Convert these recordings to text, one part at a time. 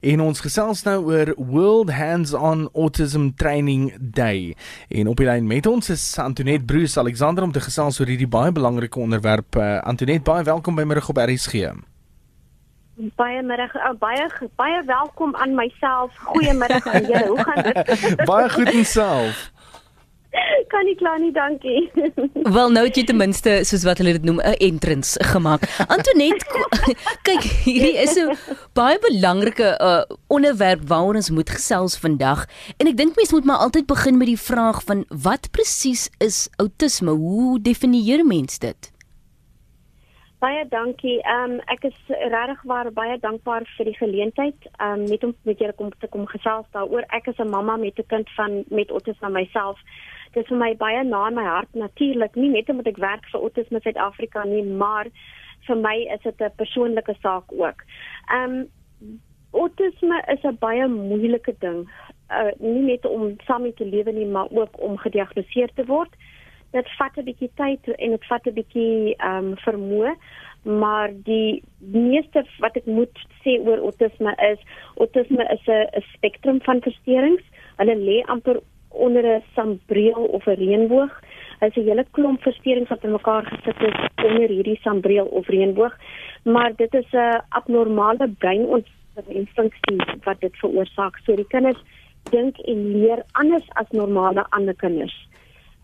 En ons gesels nou oor World Hands-on Autism Training Day. En op die lyn met ons is Antoinette Bruce Alexander om te gesels oor hierdie baie belangrike onderwerp. Uh, Antoinette, baie welkom by middag op RSG. Baie middag, uh, baie baie welkom aan myself. Goeiemiddag aan julle. Hoe gaan dit? baie goed en self kan nie kla nie, dankie. Wel nou het jy ten minste soos wat hulle dit noem 'n entrance gemaak. Antonet, kyk, hierdie is 'n baie belangrike uh, onderwerp waaroor ons moet gesels vandag. En ek dink mense moet maar altyd begin met die vraag van wat presies is outisme? Hoe definieer mens dit? Baie dankie. Ehm um, ek is regtig baie dankbaar vir die geleentheid ehm um, net om met julle kom te kom gesels daaroor. Ek is 'n mamma met 'n kind van met autisme myself dit is vir my baie na in my hart natuurlik nie net omdat ek werk vir Autisme Suid-Afrika nie maar vir my is dit 'n persoonlike saak ook. Ehm um, autisme is 'n baie moeilike ding. Uh nie net om saam te lewe nie maar ook om gediagnoseer te word. Dit vat 'n bietjie tyd en dit vat 'n bietjie ehm um, vermoë maar die meeste wat ek moet sê oor autisme is autisme is 'n spektrum van versteurings. Hulle lê amper onder 'n sambreel of 'n reënboog. Hulle sê hele klomp versteurings wat bymekaar gesit is onder hierdie sambreel of reënboog, maar dit is 'n abnormale breinontwikkeling wat dit veroorsaak. So die kinders dink en leer anders as normale ander kinders.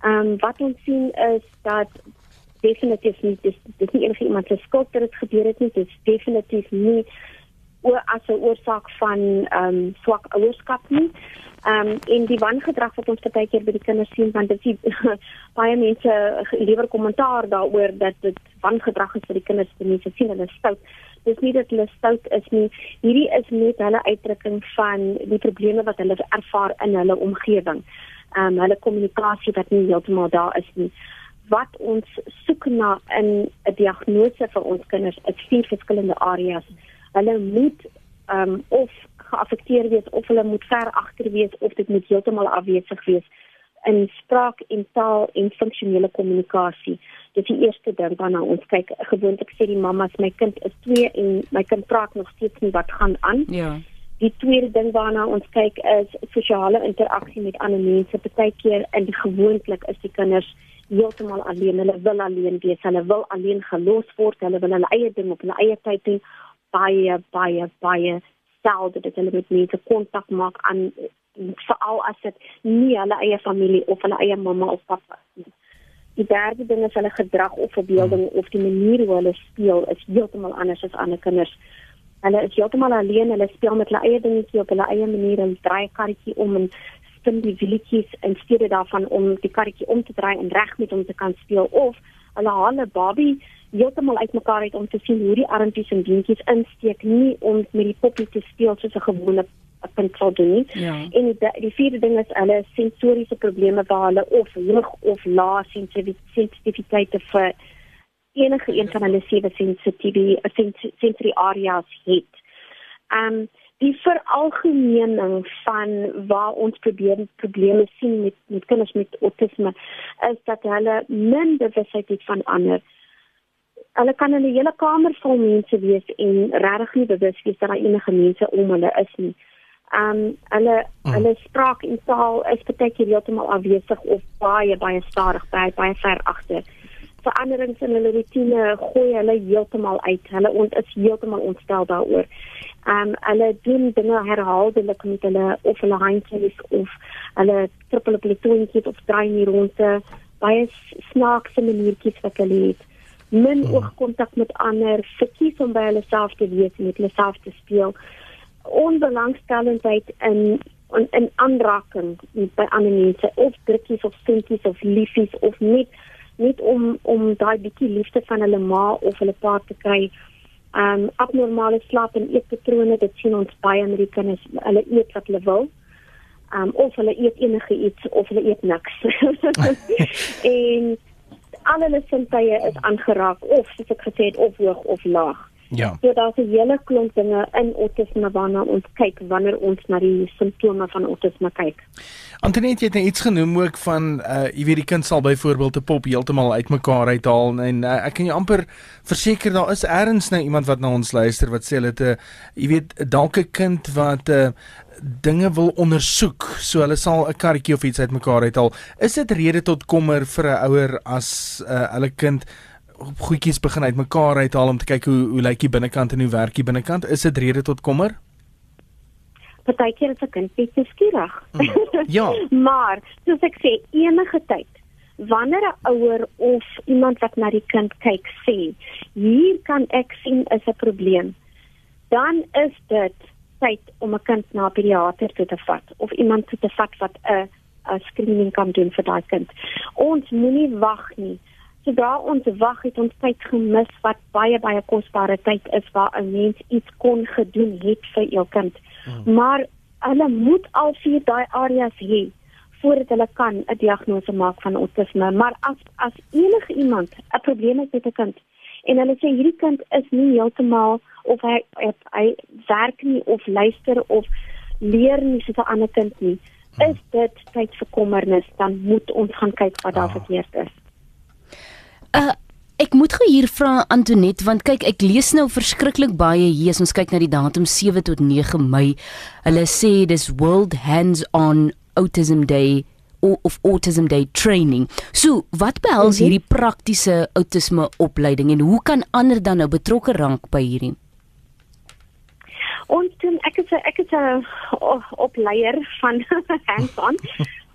Ehm um, wat ons sien is dat definitief nie dis dis nie enige iemand se skuld dat dit gebeur het nie. Dit is definitief nie as 'n oorsaak van ehm um, swak ouerskap nie. Ehm um, en die wangedrag wat ons baie keer by die kinders sien want dit baie mense liewer kommentaar daaroor dat dit wangedrag is vir die kinders te mense sien hulle stout. Dis nie dat hulle stout is nie. Hierdie is net hulle uitdrukking van die probleme wat hulle ervaar in hulle omgewing. Ehm um, hulle kommunikasie wat nie heeltemal daar is nie wat ons soek na in 'n diagnose vir ons kinders is vier verskillende areas hulle moet ehm um, of geaffekteer wees of hulle moet ver agter wees of dit moet heeltemal afwesig wees in spraak en taal en funksionele kommunikasie. Dit is die eerste ding waarna ons kyk. Gewoonlik sê die mammas my kind is 2 en my kind praat nog steeds nie wat gaan aan. Ja. Die tweede ding waarna ons kyk is sosiale interaksie met ander mense. Partykeer in gewoonlik is die kinders heeltemal alleen. Hulle wil alleen wees. Hulle wil alleen gelos word. Hulle wil hulle eie ding op hulle eie tyd doen baie baie baie selde dat hulle met mense kontak maak aan veral as dit nie hulle eie familie of hulle eie mamma of pappa is. Die derde ding is hulle gedrag of verbeelding hmm. of die manier hoe hulle speel is heeltemal anders as ander kinders. Hulle is heeltemal alleen, hulle speel met hulle eie dingetjie op hulle eie manier en draai karretjie om en spin die wieltjies in steede daarvan om die karretjie om te draai en reg met hom te kan speel of hulle haal 'n Barbie heeltemal uitmekaar uit om te sien hoe die armpies en beentjies insteek nie om met die poppie te speel soos 'n gewone sou doen nie. Ja. En die, die vierde ding is hulle sensoriese probleme waar hulle of hoog of lae sensitiwiteit vir enige een van hulle sewe sensitivity sensory areas het. Um die veralgemening van waar ons probeer probleme sien met met kinders met autisme is dat hulle minder het van ander hulle kan in 'n hele kamer vol mense wees en regtig nie bewus wees dat daar enige mense om hulle is nie. Um hulle mm. hulle spraak en taal is baie keer heeltemal afwesig of baie baie stadig by baie ver agter. Veranderings in hulle rotine gooi hulle heeltemal uit. Hulle ont is heeltemal ontstel daaroor. Um hulle doen dinge herhaaldelik met hulle of hulle handjies of hulle trippel op hulle toontjies of draai nie rondte baie snaakse maniertjies wat hulle het min hmm. oogkontak met ander, verkies om by hulle self te wees en met hulle self te speel. Onbelangstellendheid in in, in aanraking by ander mense of drukkies of sentjies of liefies of net net om om daai bietjie liefde van hulle ma of hulle pa te kry. Um abnormale slaap en eetpatrone, dit sien ons baie in die kinders, hulle eet wat hulle wil. Um of hulle eet enige iets of hulle eet niks. en al hulle sintuie is aangeraak of soos ek gesê het of hoog of laag. Ja. So daar's 'n hele klomp dinge in autisme waarna ons kyk wanneer ons na die simptome van autisme kyk. Antoinette het net nou iets genoem ook van uh jy weet die kind sal byvoorbeeld 'n pop heeltemal uitmekaar uithaal en uh, ek kan jou amper verseker daar is eers nou iemand wat na ons luister wat sê hulle het 'n jy weet dalk 'n kind wat 'n uh, dinge wil ondersoek so hulle sal 'n karretjie of iets uitmekaar uithaal is dit rede tot kommer vir 'n ouer as uh, hulle kind goedjies begin uitmekaar uithaal om te kyk hoe hoe lyk die binnekant en hoe werk die binnekant is dit rede tot kommer partykeer is 'n kind bietjie skieurig. Mm. Ja. maar soos ek sê, enige tyd wanneer 'n ouer of iemand wat na die kind kyk sê, hier kan ek sien is 'n probleem, dan is dit tyd om 'n kind na 'n pediater toe te vat of iemand toe te vat wat 'n 'n screening kan doen vir daai kind. Ons moenie wag nie. Sodra ons wag het ons tyd gemis wat baie baie kosbare tyd is waar 'n mens iets kon gedoen het vir jou kind. Hmm. Maar hulle moet al vier daai areas hê voordat hulle kan 'n diagnose maak van autisme. Maar as as enige iemand 'n probleem het met 'n kind en hulle sê hierdie kind is nie heeltemal of hy hy, hy werk nie of luister of leer nie soos 'n ander kind nie, hmm. is dit tyd vir kommernis, dan moet ons gaan kyk wat daar ah. verkeerd is. Uh Ek moet gou hier vra Antonet want kyk ek lees nou verskriklik baie hier as ons kyk na die datum 7 tot 9 Mei. Hulle sê dis World Hands on Autism Day of Autism Day training. So, wat behels mhm. hierdie praktiese autisme opleiding en hoe kan ander dan nou betrokke raak by hierdie? Ons doen ek is 'n ek is 'n opleier van Hands on.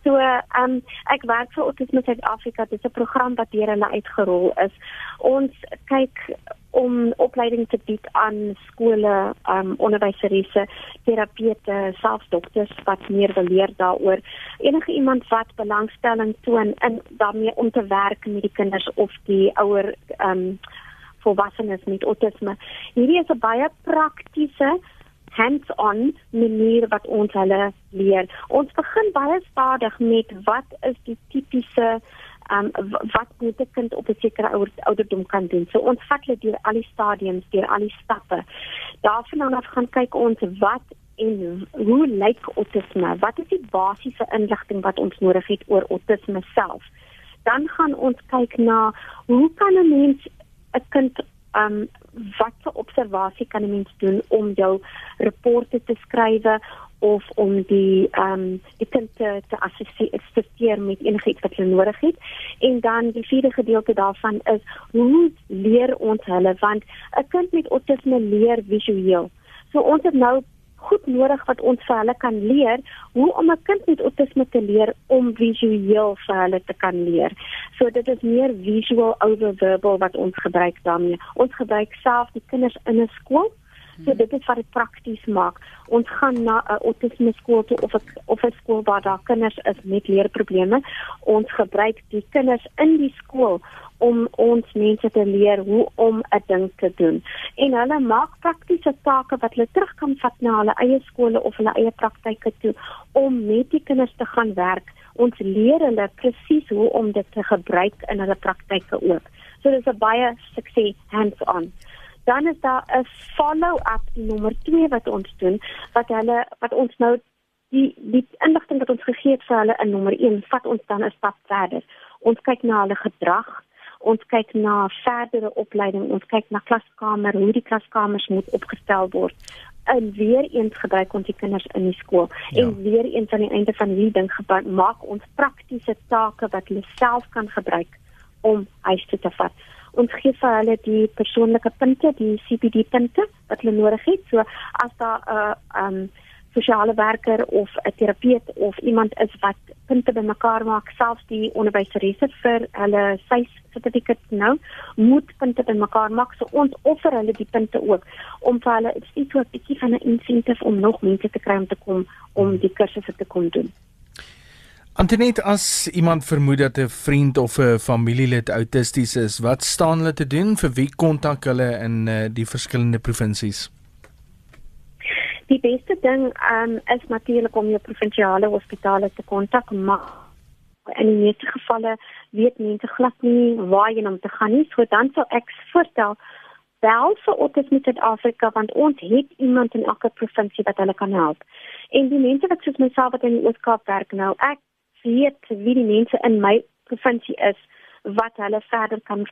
So, ehm um, ek werk vir Autisme Suid-Afrika. Dit is 'n program wat deur hulle uitgerol is. Ons kyk om opleiding te bied aan skole, ehm um, onderwyseresse, terapeute, selfs dokters wat meer wil leer daaroor. Enige iemand wat belangstelling toon in daarmee om te werk met die kinders of die ouer ehm um, volwassenes met autisme. Hierdie is 'n baie praktiese hands-on manier wat ons hulle leer. Ons begin baie stadig met wat is die tipiese um, wat moet 'n kind op 'n sekere ouderdom kan doen. So ons vat hulle deur al die stadiums, deur al die stappe. Daarvan af gaan kyk ons wat en hoe lyk autisme? Wat is die basiese inligting wat ons nodig het oor autisme self? Dan gaan ons kyk na hoe kan 'n mens 'n kind um wat se observasie kan 'n mens doen om jou rapporte te skryf of om die um, die kind te, te assisteer met enigiets wat hulle nodig het. En dan die vierde gedeelte daarvan is hoe leer ons hulle want 'n kind met autisme leer visueel. So ons het nou goed nodig wat ons vir hulle kan leer hoe om 'n kind met autisme te leer om visueel vir hulle te kan leer. So dit is meer visual over verbal wat ons gebruik daarmee. Ons gebruik self die kinders in 'n skool. So dit is wat dit prakties maak. Ons gaan na 'n autisme skool toe of 'n of 'n skool waar daar kinders is met leerprobleme. Ons gebruik die kinders in die skool om ons mense te leer hoe om 'n ding te doen. En hulle maak praktiese take wat hulle terug kan vat na hulle eie skole of hulle eie praktyke toe om met die kinders te gaan werk. Ons leer hulle presies hoe om dit te gebruik in hulle praktyke ook. So dis 'n baie sukses hands-on. Dan is daar 'n follow-up nommer 2 wat ons doen wat hulle wat ons nou die die inligting wat ons gegee het vir hulle in nommer 1 vat ons dan 'n stap verder. Ons kyk na hulle gedrag, ons kyk na verdere opleiding, ons kyk na klaskamer, hoe die klaskamers moet opgestel word. En weer eens gebruik ons die kinders in die skool. Ja. En weer eens aan die einde van hierdie ding gebruik maak ons praktiese take wat hulle self kan gebruik om huis toe te vat. Ons gee vir hulle die persoonlike punte, die CPD punte wat hulle nodig het. So as daar 'n uh, um sosiale werker of 'n terapeut of iemand is wat punte bymekaar maak, selfs die onderwyseresse vir hulle sy sertifikaat nou, moet punte bymekaar maak. So ons offer hulle die punte ook om vir hulle iets so 'n bietjie van 'n insentif om nog mense te kry om te kom om die kursusse te kom doen. Antonet as iemand vermoed dat 'n vriend of 'n familielid autisties is, wat staan hulle te doen? Vir wie kontak hulle in uh, die verskillende provinsies? Die beste ding um, is natuurlik om jou provinsiale hospitale te kontak, maar in die meeste gevalle weet mense glad nie waar jy om te gaan nie. So dan sal ek voorstel bel vir Autisme Suid-Afrika want ons het iemand in elke provinsie wat hulle kan help. En die mense wat soos myself wat in die Oos-Kaap werk nou, ek weet wie die mense in my provinsie is wat hulle verder kan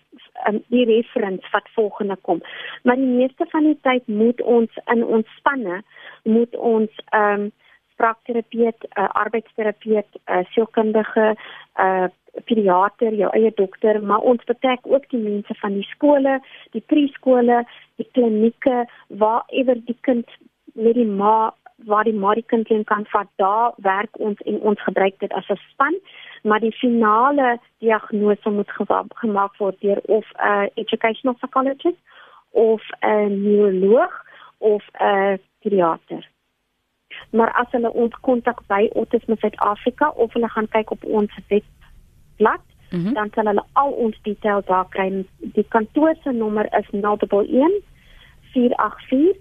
um, die referens wat volgende kom. Maar die meeste van die tyd moet ons in ons spanne moet ons ehm um, spraakterapeut, uh, arbeidsterapeut, uh, sielkundige, uh pediater, jou eie dokter, maar ons betrek ook die mense van die skole, die preskole, die klinieke waar ewer die kind met die ma waar die ma die kind kan vat, daar werk ons en ons gebruik dit as 'n span, maar die finale diagnose moet gemaak word deur of 'n uh, educational psychologist of 'n neuroloog of 'n pediater maar as hulle ons kontak by Autisme Suid-Afrika of hulle gaan kyk op ons webblad, mm -hmm. dan sal hulle al ons details daar kry. Die kantoor se nommer is 011 484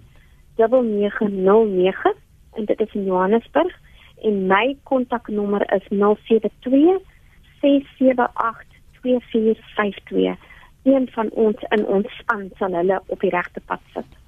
9909 en dit is in Johannesburg en my kontaknommer is 072 678 2452. Een van ons in ons span sal hulle op die regte pad sit.